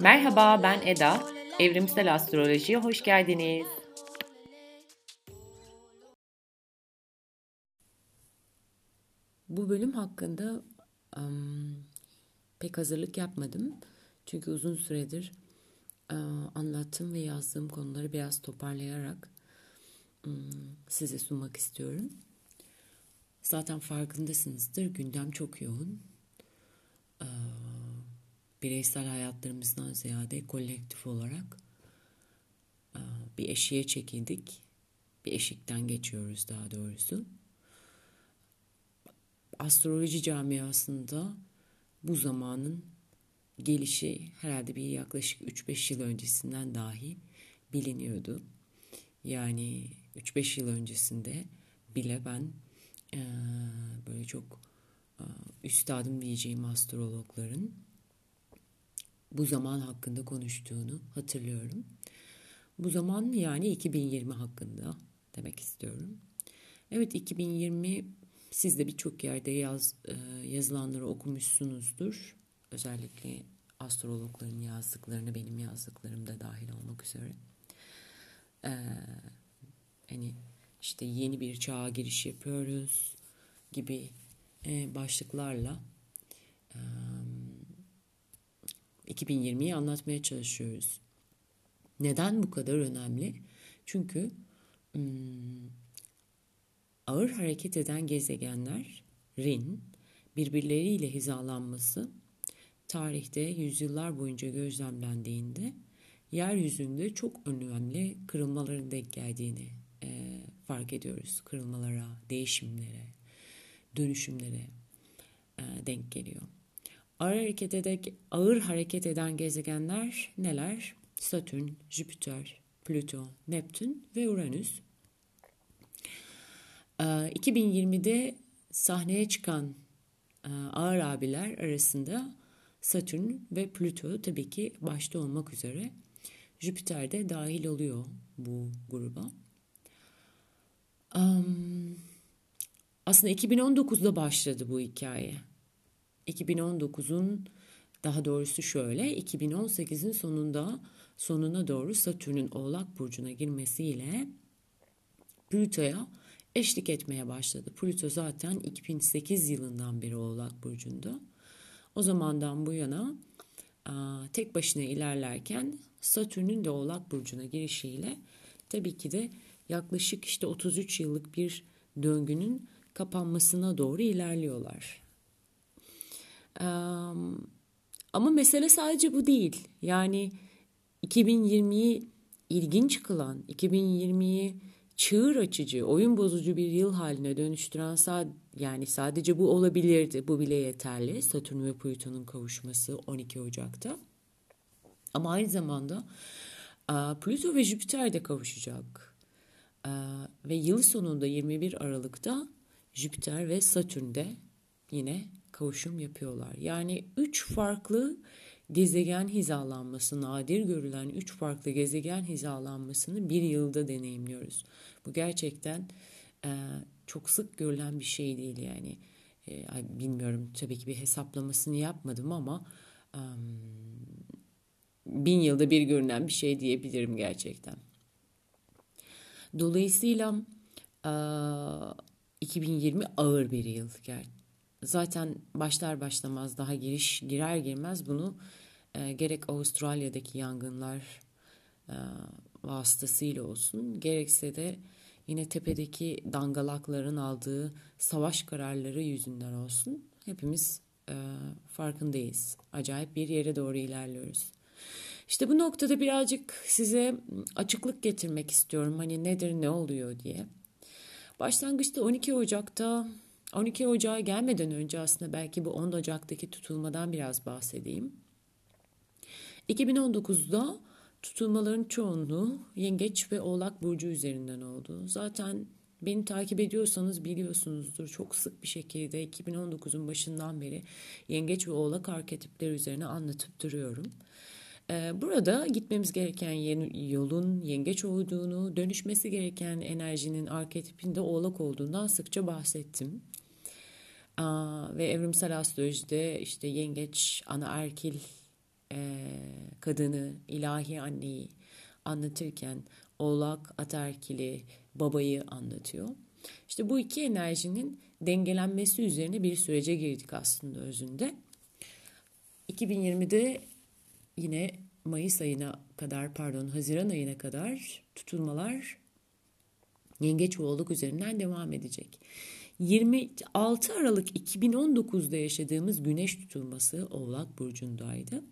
Merhaba ben Eda. Evrimsel Astroloji'ye hoş geldiniz. Bu bölüm hakkında um, pek hazırlık yapmadım. Çünkü uzun süredir uh, anlattığım ve yazdığım konuları biraz toparlayarak size sunmak istiyorum. Zaten farkındasınızdır gündem çok yoğun. Uh, bireysel hayatlarımızdan ziyade kolektif olarak uh, bir eşiğe çekildik. Bir eşikten geçiyoruz daha doğrusu astroloji camiasında bu zamanın gelişi herhalde bir yaklaşık 3-5 yıl öncesinden dahi biliniyordu. Yani 3-5 yıl öncesinde bile ben e, böyle çok e, üstadım diyeceğim astrologların bu zaman hakkında konuştuğunu hatırlıyorum. Bu zaman yani 2020 hakkında demek istiyorum. Evet 2020 siz de birçok yerde yaz, yazılanları okumuşsunuzdur. Özellikle astrologların yazdıklarını benim yazdıklarım da dahil olmak üzere. Hani işte yeni bir çağa giriş yapıyoruz gibi e, başlıklarla e, 2020'yi anlatmaya çalışıyoruz. Neden bu kadar önemli? Çünkü hmm, ağır hareket eden gezegenlerin birbirleriyle hizalanması tarihte yüzyıllar boyunca gözlemlendiğinde yeryüzünde çok önemli kırılmaların denk geldiğini e, fark ediyoruz. Kırılmalara, değişimlere, dönüşümlere e, denk geliyor. Ağır hareket, eden, ağır hareket eden gezegenler neler? Satürn, Jüpiter, Plüton, Neptün ve Uranüs. 2020'de sahneye çıkan ağır abiler arasında Satürn ve Plüto tabii ki başta olmak üzere Jüpiter de dahil oluyor bu gruba. Aslında 2019'da başladı bu hikaye. 2019'un daha doğrusu şöyle 2018'in sonunda sonuna doğru Satürn'ün Oğlak burcuna girmesiyle Plüto'ya eşlik etmeye başladı. Plüto zaten 2008 yılından beri Oğlak Burcu'nda. O zamandan bu yana tek başına ilerlerken Satürn'ün de Oğlak Burcu'na girişiyle tabii ki de yaklaşık işte 33 yıllık bir döngünün kapanmasına doğru ilerliyorlar. Ama mesele sadece bu değil. Yani 2020'yi ilginç kılan, 2020'yi çığır açıcı, oyun bozucu bir yıl haline dönüştüren sad yani sadece bu olabilirdi. Bu bile yeterli. Satürn ve Plüton'un kavuşması 12 Ocak'ta. Ama aynı zamanda Plüto ve Jüpiter de kavuşacak. Ve yıl sonunda 21 Aralık'ta Jüpiter ve Satürn de yine kavuşum yapıyorlar. Yani üç farklı gezegen hizalanması, nadir görülen üç farklı gezegen hizalanmasını bir yılda deneyimliyoruz. Bu gerçekten e, çok sık görülen bir şey değil yani. E, bilmiyorum tabii ki bir hesaplamasını yapmadım ama e, bin yılda bir görünen bir şey diyebilirim gerçekten. Dolayısıyla e, 2020 ağır bir yıl zaten başlar başlamaz daha giriş girer girmez bunu gerek Avustralya'daki yangınlar vasıtasıyla olsun gerekse de yine tepedeki dangalakların aldığı savaş kararları yüzünden olsun hepimiz farkındayız. Acayip bir yere doğru ilerliyoruz. İşte bu noktada birazcık size açıklık getirmek istiyorum. Hani nedir ne oluyor diye. Başlangıçta 12 Ocak'ta 12 Ocağı gelmeden önce aslında belki bu 10 Ocak'taki tutulmadan biraz bahsedeyim. 2019'da tutulmaların çoğunluğu Yengeç ve Oğlak Burcu üzerinden oldu. Zaten beni takip ediyorsanız biliyorsunuzdur çok sık bir şekilde 2019'un başından beri Yengeç ve Oğlak arketipleri üzerine anlatıp duruyorum. Ee, burada gitmemiz gereken yolun yengeç olduğunu, dönüşmesi gereken enerjinin arketipinde oğlak olduğundan sıkça bahsettim. ve evrimsel astrolojide işte yengeç, ana erkil e, kadını, ilahi anneyi anlatırken oğlak, ataerkili, babayı anlatıyor. İşte bu iki enerjinin dengelenmesi üzerine bir sürece girdik aslında özünde. 2020'de yine Mayıs ayına kadar pardon Haziran ayına kadar tutulmalar Yengeç ve üzerinden devam edecek. 26 Aralık 2019'da yaşadığımız güneş tutulması Oğlak Burcu'ndaydı.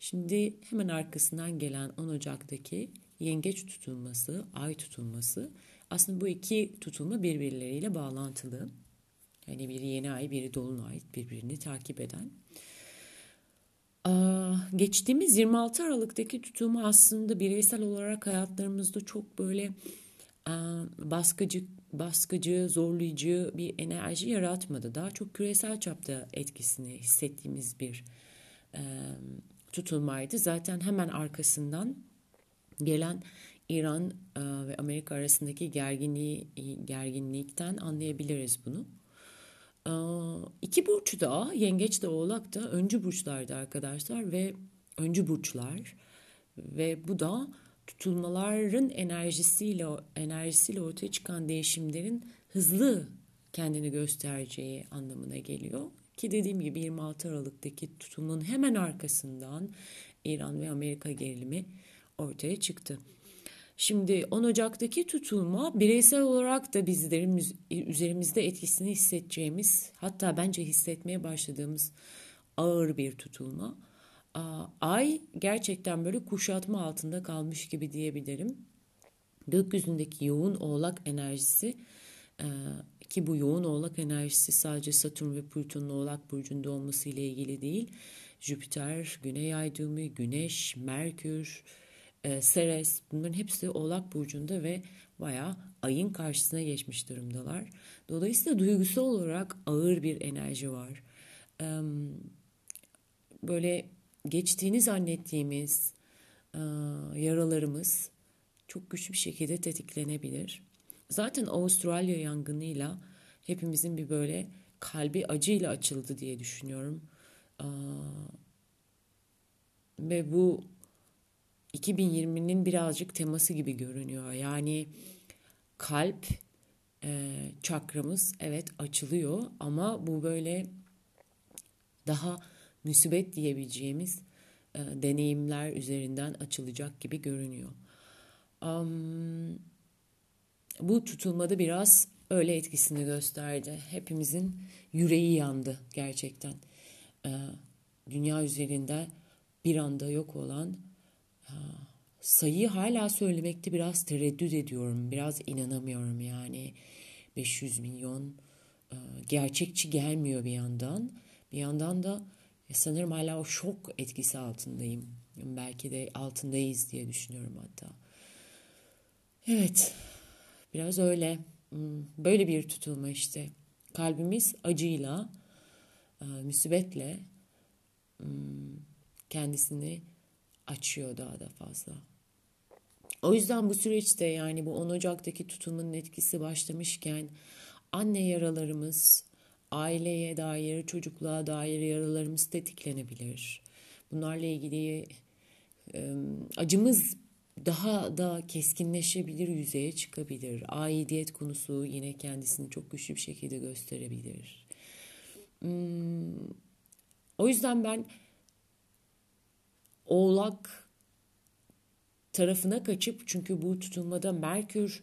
Şimdi hemen arkasından gelen 10 Ocak'taki yengeç tutulması, ay tutulması aslında bu iki tutulma birbirleriyle bağlantılı. Yani biri yeni ay, biri dolunay birbirini takip eden. Geçtiğimiz 26 Aralık'taki tutulma aslında bireysel olarak hayatlarımızda çok böyle baskıcı, baskıcı, zorlayıcı bir enerji yaratmadı. Daha çok küresel çapta etkisini hissettiğimiz bir tutulmaydı. Zaten hemen arkasından gelen İran ve Amerika arasındaki gerginliği gerginlikten anlayabiliriz bunu. İki burç da yengeç de oğlak da öncü burçlardı arkadaşlar ve öncü burçlar ve bu da tutulmaların enerjisiyle enerjisiyle ortaya çıkan değişimlerin hızlı kendini göstereceği anlamına geliyor. Ki dediğim gibi 26 Aralık'taki tutulmanın hemen arkasından İran ve Amerika gerilimi ortaya çıktı. Şimdi 10 Ocak'taki tutulma bireysel olarak da bizlerin üzerimizde etkisini hissedeceğimiz hatta bence hissetmeye başladığımız ağır bir tutulma. Ay gerçekten böyle kuşatma altında kalmış gibi diyebilirim. Gökyüzündeki yoğun oğlak enerjisi e, ki bu yoğun oğlak enerjisi sadece Satürn ve Plüton'un oğlak burcunda olması ile ilgili değil. Jüpiter, Güney Ay Güneş, Merkür, e, Ceres bunların hepsi Oğlak Burcu'nda ve bayağı ayın karşısına geçmiş durumdalar. Dolayısıyla duygusal olarak ağır bir enerji var. E, böyle geçtiğini zannettiğimiz e, yaralarımız çok güçlü bir şekilde tetiklenebilir. Zaten Avustralya yangınıyla hepimizin bir böyle kalbi acıyla açıldı diye düşünüyorum. Ee, ve bu 2020'nin birazcık teması gibi görünüyor. Yani kalp e, çakramız evet açılıyor ama bu böyle daha müsibet diyebileceğimiz e, deneyimler üzerinden açılacak gibi görünüyor. Um, bu tutulmada biraz öyle etkisini gösterdi. Hepimizin yüreği yandı gerçekten. E, dünya üzerinde bir anda yok olan sayıyı hala söylemekte biraz tereddüt ediyorum. Biraz inanamıyorum yani. 500 milyon e, gerçekçi gelmiyor bir yandan. Bir yandan da sanırım hala o şok etkisi altındayım. Belki de altındayız diye düşünüyorum hatta. Evet. Biraz öyle. Hmm, böyle bir tutulma işte. Kalbimiz acıyla, e, müsibetle hmm, kendisini açıyor daha da fazla. O yüzden bu süreçte yani bu 10 Ocak'taki tutumun etkisi başlamışken anne yaralarımız, aileye dair, çocukluğa dair yaralarımız tetiklenebilir. Bunlarla ilgili acımız daha da keskinleşebilir, yüzeye çıkabilir. Aidiyet konusu yine kendisini çok güçlü bir şekilde gösterebilir. O yüzden ben Oğlak tarafına kaçıp çünkü bu tutulmada Merkür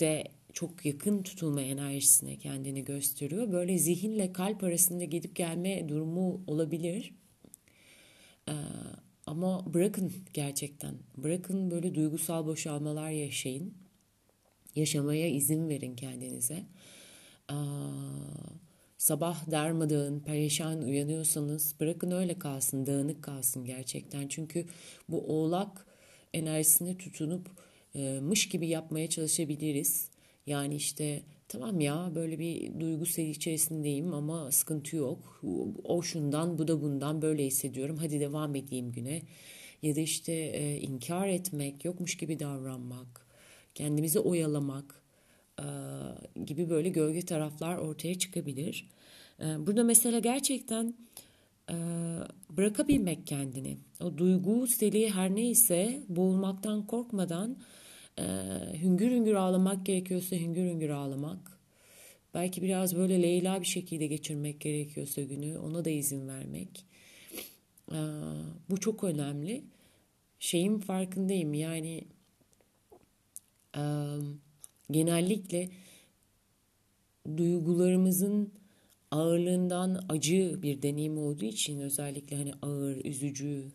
de çok yakın tutulma enerjisine kendini gösteriyor. Böyle zihinle kalp arasında gidip gelme durumu olabilir. Ee, ama bırakın gerçekten. Bırakın böyle duygusal boşalmalar yaşayın. Yaşamaya izin verin kendinize. Ee, sabah darmadağın, perişan uyanıyorsanız bırakın öyle kalsın, dağınık kalsın gerçekten. Çünkü bu oğlak enerjisine tutunup e, mış gibi yapmaya çalışabiliriz. Yani işte tamam ya böyle bir duygu içerisindeyim ama sıkıntı yok. O şundan bu da bundan böyle hissediyorum. Hadi devam edeyim güne. ya da işte e, inkar etmek, yokmuş gibi davranmak, kendimizi oyalamak gibi böyle gölge taraflar ortaya çıkabilir. E, burada mesela gerçekten e, bırakabilmek kendini. O duygu seli her neyse boğulmaktan korkmadan e, hüngür hüngür ağlamak gerekiyorsa hüngür hüngür ağlamak. Belki biraz böyle Leyla bir şekilde geçirmek gerekiyorsa günü ona da izin vermek. E, bu çok önemli. Şeyin farkındayım yani e, genellikle duygularımızın ağırlığından acı bir deneyim olduğu için özellikle hani ağır, üzücü,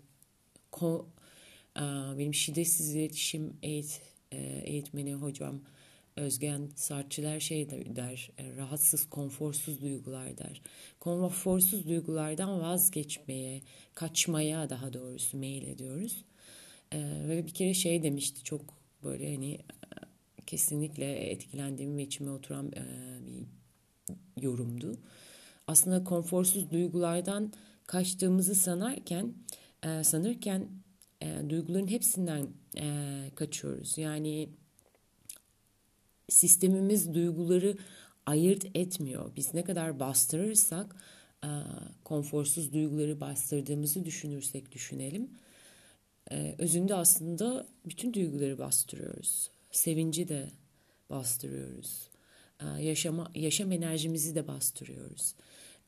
ko, benim şiddetsiz iletişim eğit, eğitmeni hocam Özgen Sarçılar şey der, rahatsız, konforsuz duygular der. Konforsuz duygulardan vazgeçmeye, kaçmaya daha doğrusu meyil ediyoruz. Ve bir kere şey demişti çok böyle hani kesinlikle etkilendiğim ve içime oturan bir yorumdu aslında konforsuz duygulardan kaçtığımızı sanarken sanırken duyguların hepsinden kaçıyoruz. Yani sistemimiz duyguları ayırt etmiyor. Biz ne kadar bastırırsak e, konforsuz duyguları bastırdığımızı düşünürsek düşünelim. Özünde aslında bütün duyguları bastırıyoruz. Sevinci de bastırıyoruz. E, yaşama, yaşam enerjimizi de bastırıyoruz.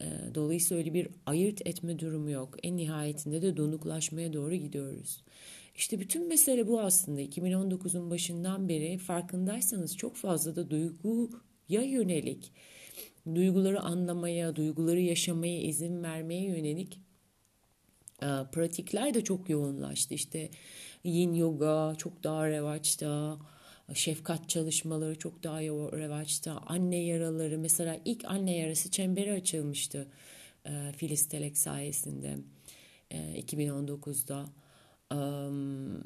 Ee, dolayısıyla öyle bir ayırt etme durumu yok. En nihayetinde de donuklaşmaya doğru gidiyoruz. İşte bütün mesele bu aslında. 2019'un başından beri farkındaysanız çok fazla da duyguya yönelik, duyguları anlamaya, duyguları yaşamaya izin vermeye yönelik e, pratikler de çok yoğunlaştı. İşte yin yoga çok daha revaçta, şefkat çalışmaları çok daha revaçta. Anne yaraları mesela ilk anne yarası çemberi açılmıştı e, Filiz Telek sayesinde e, 2019'da. Um,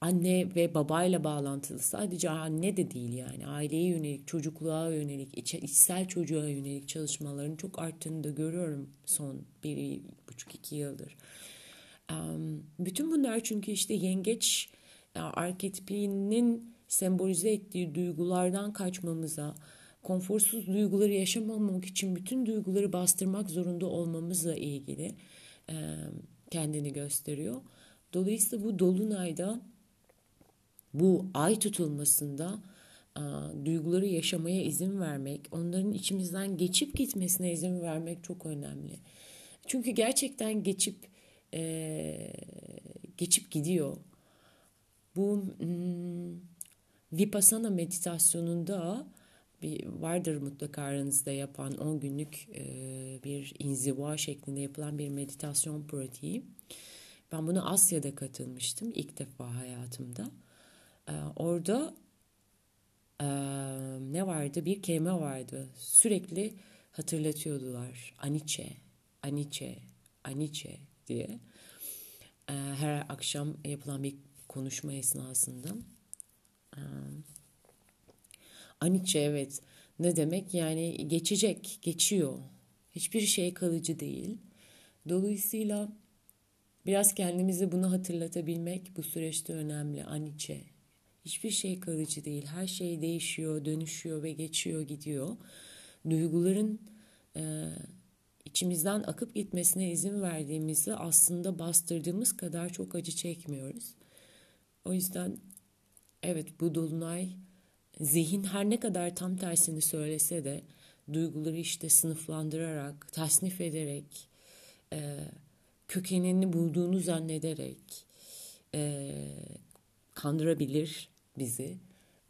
anne ve babayla bağlantılı sadece anne de değil yani aileye yönelik çocukluğa yönelik iç, içsel çocuğa yönelik çalışmaların çok arttığını da görüyorum son bir buçuk iki yıldır. Um, bütün bunlar çünkü işte yengeç arketipinin sembolize ettiği duygulardan kaçmamıza, konforsuz duyguları yaşamamak için bütün duyguları bastırmak zorunda olmamızla ilgili e, kendini gösteriyor. Dolayısıyla bu dolunayda bu ay tutulmasında e, duyguları yaşamaya izin vermek, onların içimizden geçip gitmesine izin vermek çok önemli. Çünkü gerçekten geçip e, geçip gidiyor. Bu hmm, Vipassana meditasyonunda bir vardır mutlaka aranızda yapan 10 günlük e, bir inziva şeklinde yapılan bir meditasyon pratiği. Ben bunu Asya'da katılmıştım ilk defa hayatımda. E, orada e, ne vardı? Bir kelime vardı. Sürekli hatırlatıyordular. Aniçe, Aniçe, Aniçe diye. E, her akşam yapılan bir konuşma esnasında. Aniçe evet ne demek yani geçecek, geçiyor. Hiçbir şey kalıcı değil. Dolayısıyla biraz kendimize bunu hatırlatabilmek bu süreçte önemli. Aniçe. Hiçbir şey kalıcı değil. Her şey değişiyor, dönüşüyor ve geçiyor, gidiyor. Duyguların e, içimizden akıp gitmesine izin verdiğimizde aslında bastırdığımız kadar çok acı çekmiyoruz. O yüzden evet bu dolunay zihin her ne kadar tam tersini söylese de duyguları işte sınıflandırarak, tasnif ederek, e, kökenini bulduğunu zannederek e, kandırabilir bizi.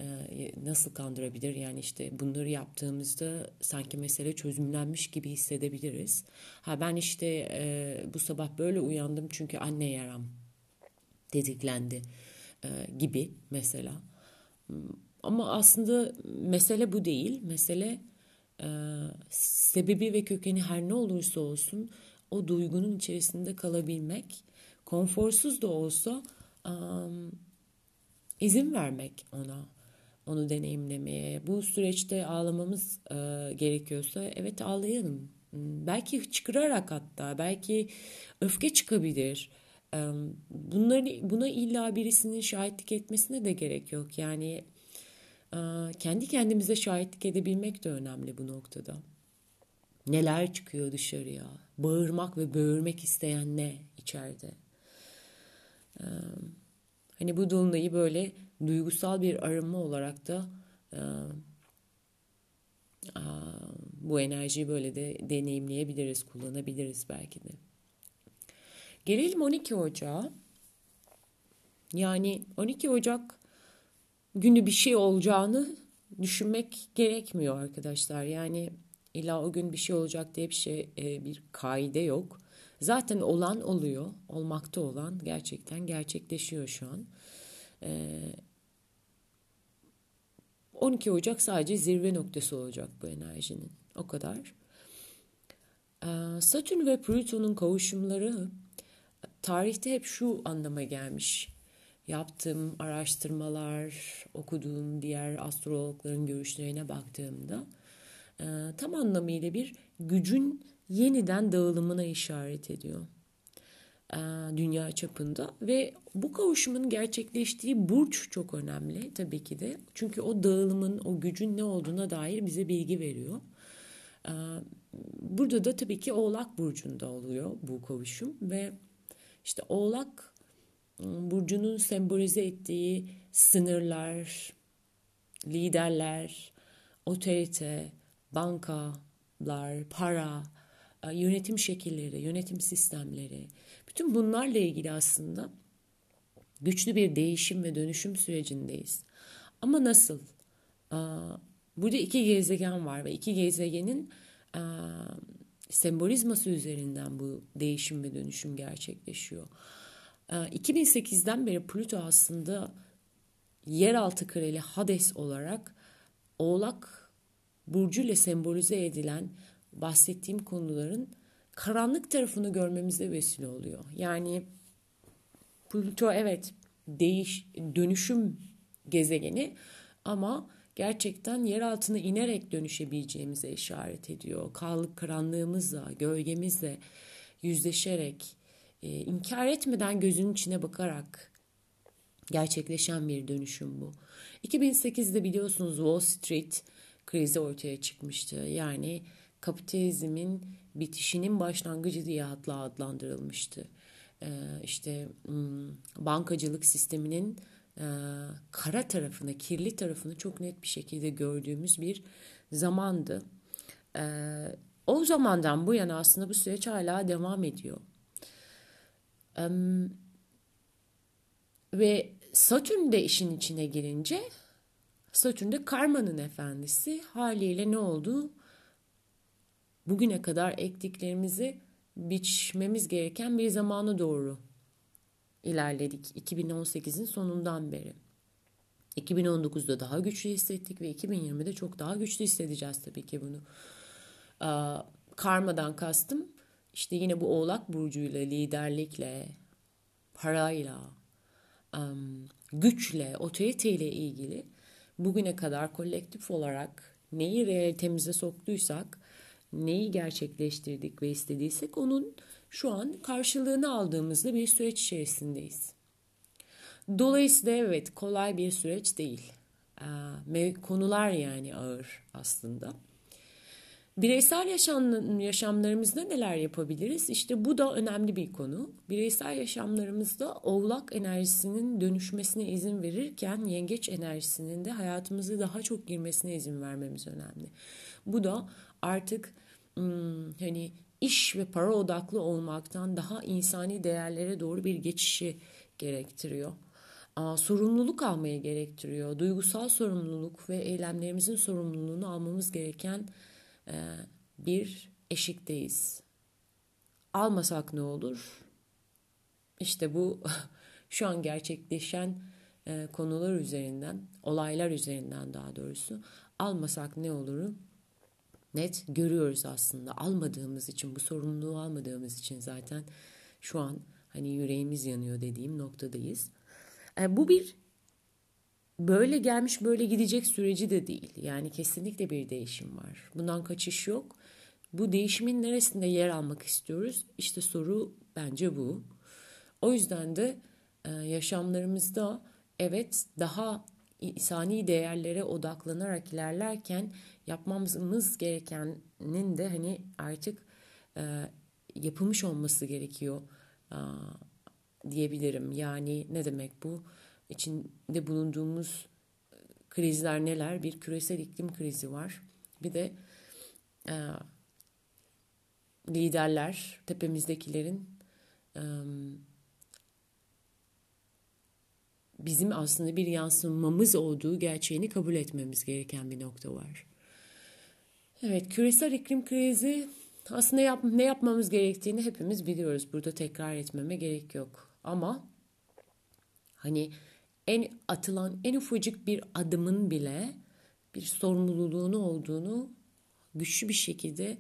E, nasıl kandırabilir? Yani işte bunları yaptığımızda sanki mesele çözümlenmiş gibi hissedebiliriz. Ha ben işte e, bu sabah böyle uyandım çünkü anne yaram tetiklendi e, gibi mesela. Ama aslında mesele bu değil. Mesele e, sebebi ve kökeni her ne olursa olsun o duygunun içerisinde kalabilmek, konforsuz da olsa e, izin vermek ona, onu deneyimlemeye. Bu süreçte ağlamamız e, gerekiyorsa evet ağlayalım. Belki çıkırarak hatta, belki öfke çıkabilir Bunları, buna illa birisinin şahitlik etmesine de gerek yok. Yani kendi kendimize şahitlik edebilmek de önemli bu noktada. Neler çıkıyor dışarıya? Bağırmak ve böğürmek isteyen ne içeride? Hani bu dolunayı böyle duygusal bir arınma olarak da bu enerjiyi böyle de deneyimleyebiliriz, kullanabiliriz belki de. Gelelim 12 Ocağı. Yani 12 Ocak günü bir şey olacağını düşünmek gerekmiyor arkadaşlar. Yani illa o gün bir şey olacak diye bir şey e, bir kaide yok. Zaten olan oluyor. Olmakta olan gerçekten gerçekleşiyor şu an. 12 e, Ocak sadece zirve noktası olacak bu enerjinin. O kadar. E, Satürn ve Plüton'un kavuşumları tarihte hep şu anlama gelmiş. Yaptığım araştırmalar, okuduğum diğer astrologların görüşlerine baktığımda e, tam anlamıyla bir gücün yeniden dağılımına işaret ediyor e, dünya çapında ve bu kavuşumun gerçekleştiği burç çok önemli tabii ki de. Çünkü o dağılımın, o gücün ne olduğuna dair bize bilgi veriyor. E, burada da tabii ki Oğlak burcunda oluyor bu kavuşum ve işte Oğlak ıı, burcunun sembolize ettiği sınırlar, liderler, otorite, bankalar, para, ıı, yönetim şekilleri, yönetim sistemleri, bütün bunlarla ilgili aslında güçlü bir değişim ve dönüşüm sürecindeyiz. Ama nasıl? Burada iki gezegen var ve iki gezegenin sembolizması üzerinden bu değişim ve dönüşüm gerçekleşiyor. 2008'den beri Plüto aslında yeraltı krali Hades olarak Oğlak burcu ile sembolize edilen bahsettiğim konuların karanlık tarafını görmemize vesile oluyor. Yani Plüto evet değiş dönüşüm gezegeni ama gerçekten yer altına inerek dönüşebileceğimize işaret ediyor. Karanlık karanlığımızla, gölgemizle yüzleşerek, e, inkar etmeden gözünün içine bakarak gerçekleşen bir dönüşüm bu. 2008'de biliyorsunuz Wall Street krizi ortaya çıkmıştı. Yani kapitalizmin bitişinin başlangıcı diye adlandırılmıştı. Ee, işte hmm, bankacılık sisteminin e, kara tarafını, kirli tarafını çok net bir şekilde gördüğümüz bir zamandı. Ee, o zamandan bu yana aslında bu süreç hala devam ediyor. Ve Satürn de işin içine girince Satürn de karmanın efendisi haliyle ne oldu? bugüne kadar ektiklerimizi biçmemiz gereken bir zamana doğru ilerledik 2018'in sonundan beri. 2019'da daha güçlü hissettik ve 2020'de çok daha güçlü hissedeceğiz tabii ki bunu. karmadan kastım işte yine bu oğlak burcuyla, liderlikle, parayla, güçle, otoriteyle ilgili bugüne kadar kolektif olarak neyi realitemize soktuysak neyi gerçekleştirdik ve istediysek onun şu an karşılığını aldığımızda bir süreç içerisindeyiz. Dolayısıyla evet kolay bir süreç değil. Konular yani ağır aslında. Bireysel yaşam, yaşamlarımızda neler yapabiliriz? İşte bu da önemli bir konu. Bireysel yaşamlarımızda oğlak enerjisinin dönüşmesine izin verirken yengeç enerjisinin de hayatımızı daha çok girmesine izin vermemiz önemli. Bu da artık hmm, hani iş ve para odaklı olmaktan daha insani değerlere doğru bir geçişi gerektiriyor. Aa, sorumluluk almayı gerektiriyor. Duygusal sorumluluk ve eylemlerimizin sorumluluğunu almamız gereken e, bir eşikteyiz. Almasak ne olur? İşte bu şu an gerçekleşen e, konular üzerinden, olaylar üzerinden daha doğrusu almasak ne olur? Net görüyoruz aslında. Almadığımız için, bu sorumluluğu almadığımız için zaten şu an hani yüreğimiz yanıyor dediğim noktadayız. E, bu bir böyle gelmiş böyle gidecek süreci de değil. Yani kesinlikle bir değişim var. Bundan kaçış yok. Bu değişimin neresinde yer almak istiyoruz? İşte soru bence bu. O yüzden de e, yaşamlarımızda evet daha insani değerlere odaklanarak ilerlerken yapmamız gerekenin de hani artık e, yapılmış olması gerekiyor e, diyebilirim. Yani ne demek bu? İçinde bulunduğumuz krizler neler? Bir küresel iklim krizi var. Bir de e, liderler, tepemizdekilerin e, bizim aslında bir yansımamız olduğu gerçeğini kabul etmemiz gereken bir nokta var. Evet, küresel iklim krizi aslında yap, ne yapmamız gerektiğini hepimiz biliyoruz. Burada tekrar etmeme gerek yok. Ama hani en atılan en ufacık bir adımın bile bir sorumluluğunu olduğunu güçlü bir şekilde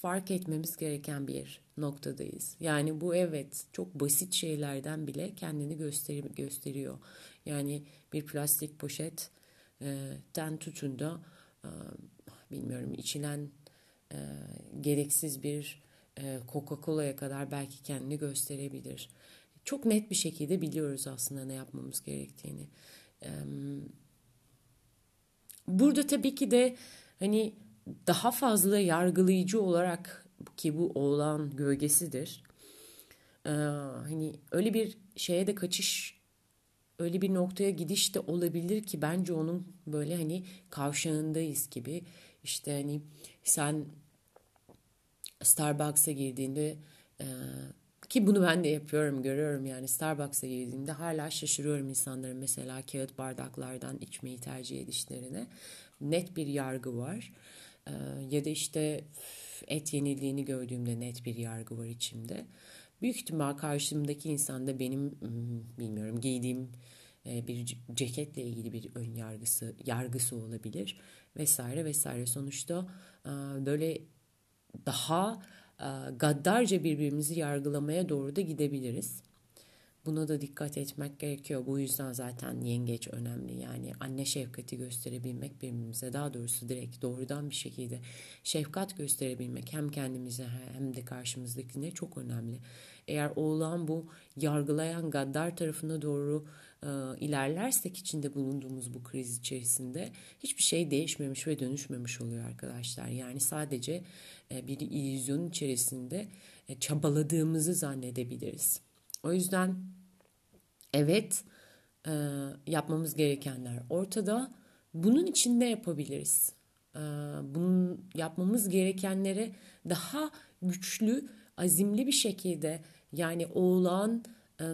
fark etmemiz gereken bir noktadayız. Yani bu evet çok basit şeylerden bile kendini göster gösteriyor. Yani bir plastik poşetten tutun da e, bilmiyorum içilen e, gereksiz bir e, Coca-Cola'ya kadar belki kendini gösterebilir. Çok net bir şekilde biliyoruz aslında ne yapmamız gerektiğini. Burada tabii ki de hani daha fazla yargılayıcı olarak ki bu oğlan gölgesidir. Ee, hani öyle bir şeye de kaçış öyle bir noktaya gidiş de olabilir ki bence onun böyle hani kavşağındayız gibi. İşte hani sen Starbucks'a girdiğinde e, ki bunu ben de yapıyorum görüyorum yani Starbucks'a girdiğimde hala şaşırıyorum insanların mesela kağıt bardaklardan içmeyi tercih edişlerine. Net bir yargı var. Ya da işte et yenildiğini gördüğümde net bir yargı var içimde. Büyük ihtimal karşımdaki insan da benim hmm, bilmiyorum giydiğim e, bir ceketle ilgili bir ön yargısı yargısı olabilir vesaire vesaire sonuçta e, böyle daha e, gaddarca birbirimizi yargılamaya doğru da gidebiliriz. Buna da dikkat etmek gerekiyor. Bu yüzden zaten yengeç önemli. Yani anne şefkati gösterebilmek birbirimize daha doğrusu direkt doğrudan bir şekilde şefkat gösterebilmek hem kendimize hem de karşımızdakine çok önemli. Eğer oğlan bu yargılayan gaddar tarafına doğru e, ilerlersek içinde bulunduğumuz bu kriz içerisinde hiçbir şey değişmemiş ve dönüşmemiş oluyor arkadaşlar. Yani sadece e, bir illüzyon içerisinde e, çabaladığımızı zannedebiliriz. O yüzden evet e, yapmamız gerekenler ortada. Bunun için ne yapabiliriz? E, bunun yapmamız gerekenlere daha güçlü, azimli bir şekilde yani oğlan e,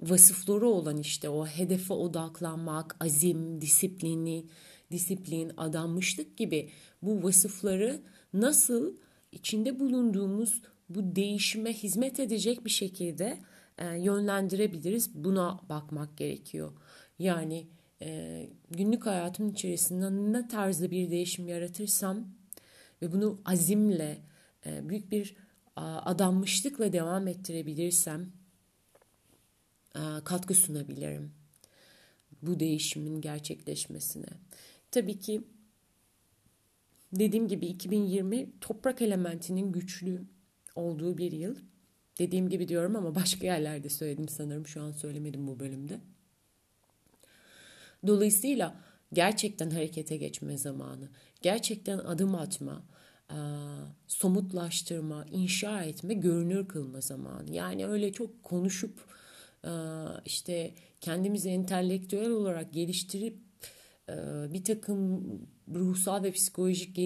vasıfları olan işte o hedefe odaklanmak, azim, disiplini, disiplin, adanmışlık gibi bu vasıfları nasıl içinde bulunduğumuz bu değişime hizmet edecek bir şekilde e, yönlendirebiliriz. Buna bakmak gerekiyor. Yani e, günlük hayatım içerisinde ne tarzda bir değişim yaratırsam ve bunu azimle, e, büyük bir adanmışlıkla devam ettirebilirsem katkı sunabilirim bu değişimin gerçekleşmesine. Tabii ki dediğim gibi 2020 toprak elementinin güçlü olduğu bir yıl. Dediğim gibi diyorum ama başka yerlerde söyledim sanırım. Şu an söylemedim bu bölümde. Dolayısıyla gerçekten harekete geçme zamanı, gerçekten adım atma, somutlaştırma, inşa etme, görünür kılma zamanı. Yani öyle çok konuşup işte kendimizi entelektüel olarak geliştirip bir takım ruhsal ve psikolojik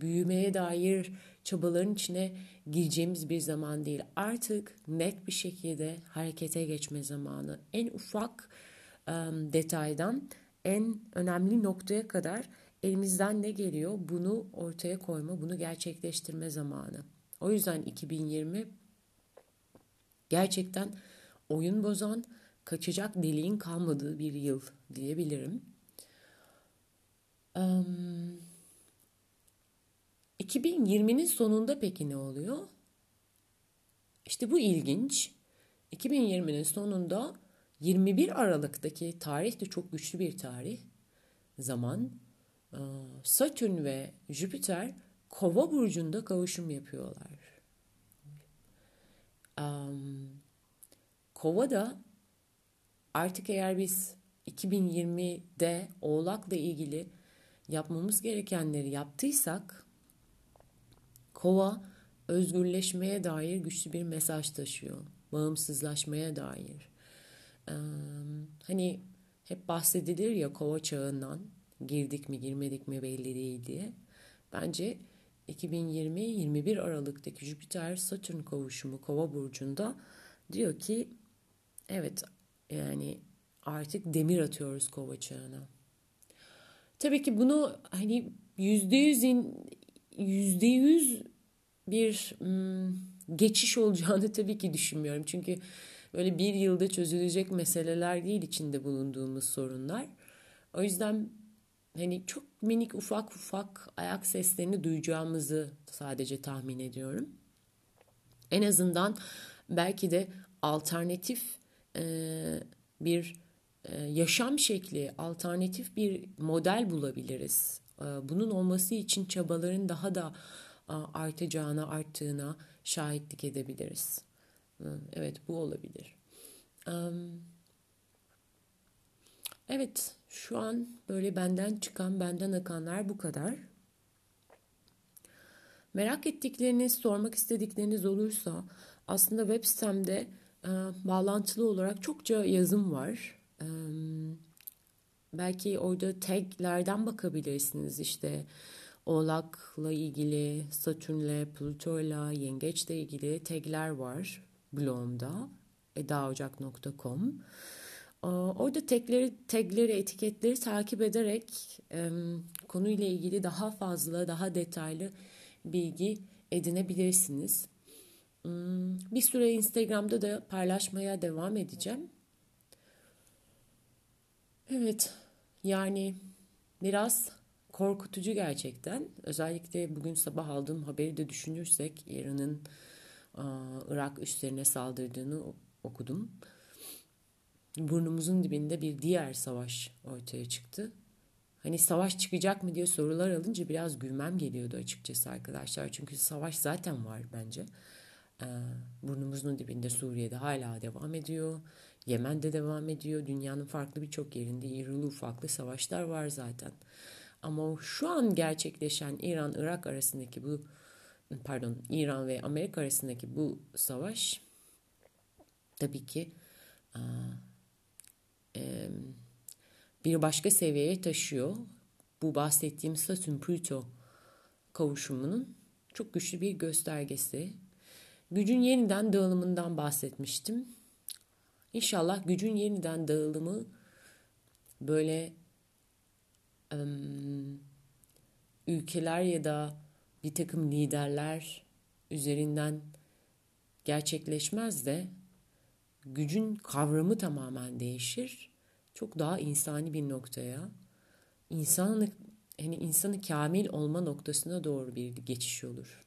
büyümeye dair çabaların içine gireceğimiz bir zaman değil. Artık net bir şekilde harekete geçme zamanı. En ufak um, detaydan en önemli noktaya kadar elimizden ne geliyor bunu ortaya koyma, bunu gerçekleştirme zamanı. O yüzden 2020 gerçekten oyun bozan, kaçacak deliğin kalmadığı bir yıl diyebilirim. Um, 2020'nin sonunda peki ne oluyor? İşte bu ilginç. 2020'nin sonunda 21 Aralık'taki tarih de çok güçlü bir tarih. Zaman e, Satürn ve Jüpiter Kova burcunda kavuşum yapıyorlar. Um, Kova da artık eğer biz 2020'de Oğlak'la ilgili yapmamız gerekenleri yaptıysak Kova özgürleşmeye dair güçlü bir mesaj taşıyor. Bağımsızlaşmaya dair. Ee, hani hep bahsedilir ya kova çağından girdik mi girmedik mi belli değil diye. Bence 2020-21 Aralık'taki Jüpiter-Satürn kavuşumu kova burcunda diyor ki evet yani artık demir atıyoruz kova çağına. Tabii ki bunu hani yüzde yüzün yüzde yüz bir geçiş olacağını tabii ki düşünmüyorum. Çünkü böyle bir yılda çözülecek meseleler değil içinde bulunduğumuz sorunlar. O yüzden hani çok minik ufak ufak ayak seslerini duyacağımızı sadece tahmin ediyorum. En azından belki de alternatif bir yaşam şekli, alternatif bir model bulabiliriz. Bunun olması için çabaların daha da artacağına, arttığına şahitlik edebiliriz. Evet, bu olabilir. Evet, şu an böyle benden çıkan, benden akanlar bu kadar. Merak ettikleriniz, sormak istedikleriniz olursa aslında web sitemde bağlantılı olarak çokça yazım var. Belki orada taglerden bakabilirsiniz işte Oğlak'la ilgili, Satürn'le, Plüto'yla, Yengeç'le ilgili tagler var blogumda edaocak.com. Orada tagleri, tagleri, etiketleri takip ederek konuyla ilgili daha fazla, daha detaylı bilgi edinebilirsiniz. Hmm, bir süre Instagram'da da paylaşmaya devam edeceğim. Evet, yani biraz korkutucu gerçekten. Özellikle bugün sabah aldığım haberi de düşünürsek İran'ın Irak üslerine saldırdığını okudum. Burnumuzun dibinde bir diğer savaş ortaya çıktı. Hani savaş çıkacak mı diye sorular alınca biraz gülmem geliyordu açıkçası arkadaşlar. Çünkü savaş zaten var bence. Burnumuzun dibinde Suriye'de hala devam ediyor. Yemen'de devam ediyor. Dünyanın farklı birçok yerinde irili ufaklı savaşlar var zaten. Ama şu an gerçekleşen İran-Irak arasındaki bu pardon İran ve Amerika arasındaki bu savaş tabii ki bir başka seviyeye taşıyor. Bu bahsettiğim Satürn-Plüto kavuşumunun çok güçlü bir göstergesi. Gücün yeniden dağılımından bahsetmiştim. İnşallah gücün yeniden dağılımı böyle ülkeler ya da bir takım liderler üzerinden gerçekleşmez de gücün kavramı tamamen değişir. Çok daha insani bir noktaya, insanı hani insanı kamil olma noktasına doğru bir geçiş olur.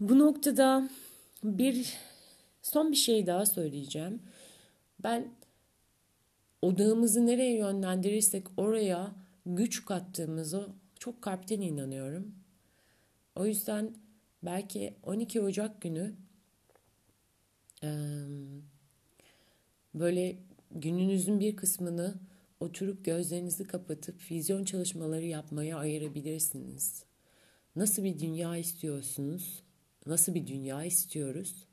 Bu noktada bir son bir şey daha söyleyeceğim. Ben odağımızı nereye yönlendirirsek oraya güç kattığımızı çok kalpten inanıyorum. O yüzden belki 12 Ocak günü böyle gününüzün bir kısmını oturup gözlerinizi kapatıp vizyon çalışmaları yapmaya ayırabilirsiniz. Nasıl bir dünya istiyorsunuz? Nasıl bir dünya istiyoruz?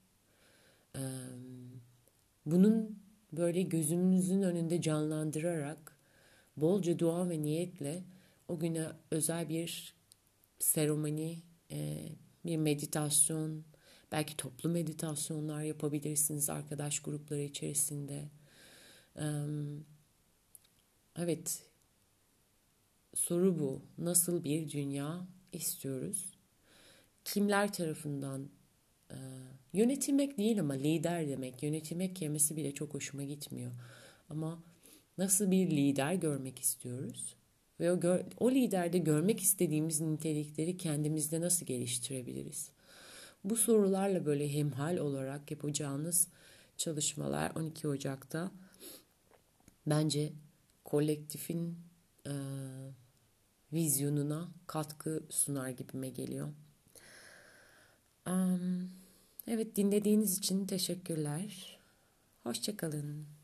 Bunun böyle gözümüzün önünde canlandırarak bolca dua ve niyetle o güne özel bir seremoni, bir meditasyon, belki toplu meditasyonlar yapabilirsiniz arkadaş grupları içerisinde. Evet, soru bu. Nasıl bir dünya istiyoruz? Kimler tarafından yönetilmek değil ama lider demek. Yönetilmek kelimesi bile çok hoşuma gitmiyor. Ama nasıl bir lider görmek istiyoruz? Ve o, gör, o liderde görmek istediğimiz nitelikleri kendimizde nasıl geliştirebiliriz? Bu sorularla böyle hemhal olarak yapacağınız çalışmalar 12 Ocak'ta bence kolektifin e, vizyonuna katkı sunar gibime geliyor. Um, evet dinlediğiniz için teşekkürler. Hoşçakalın.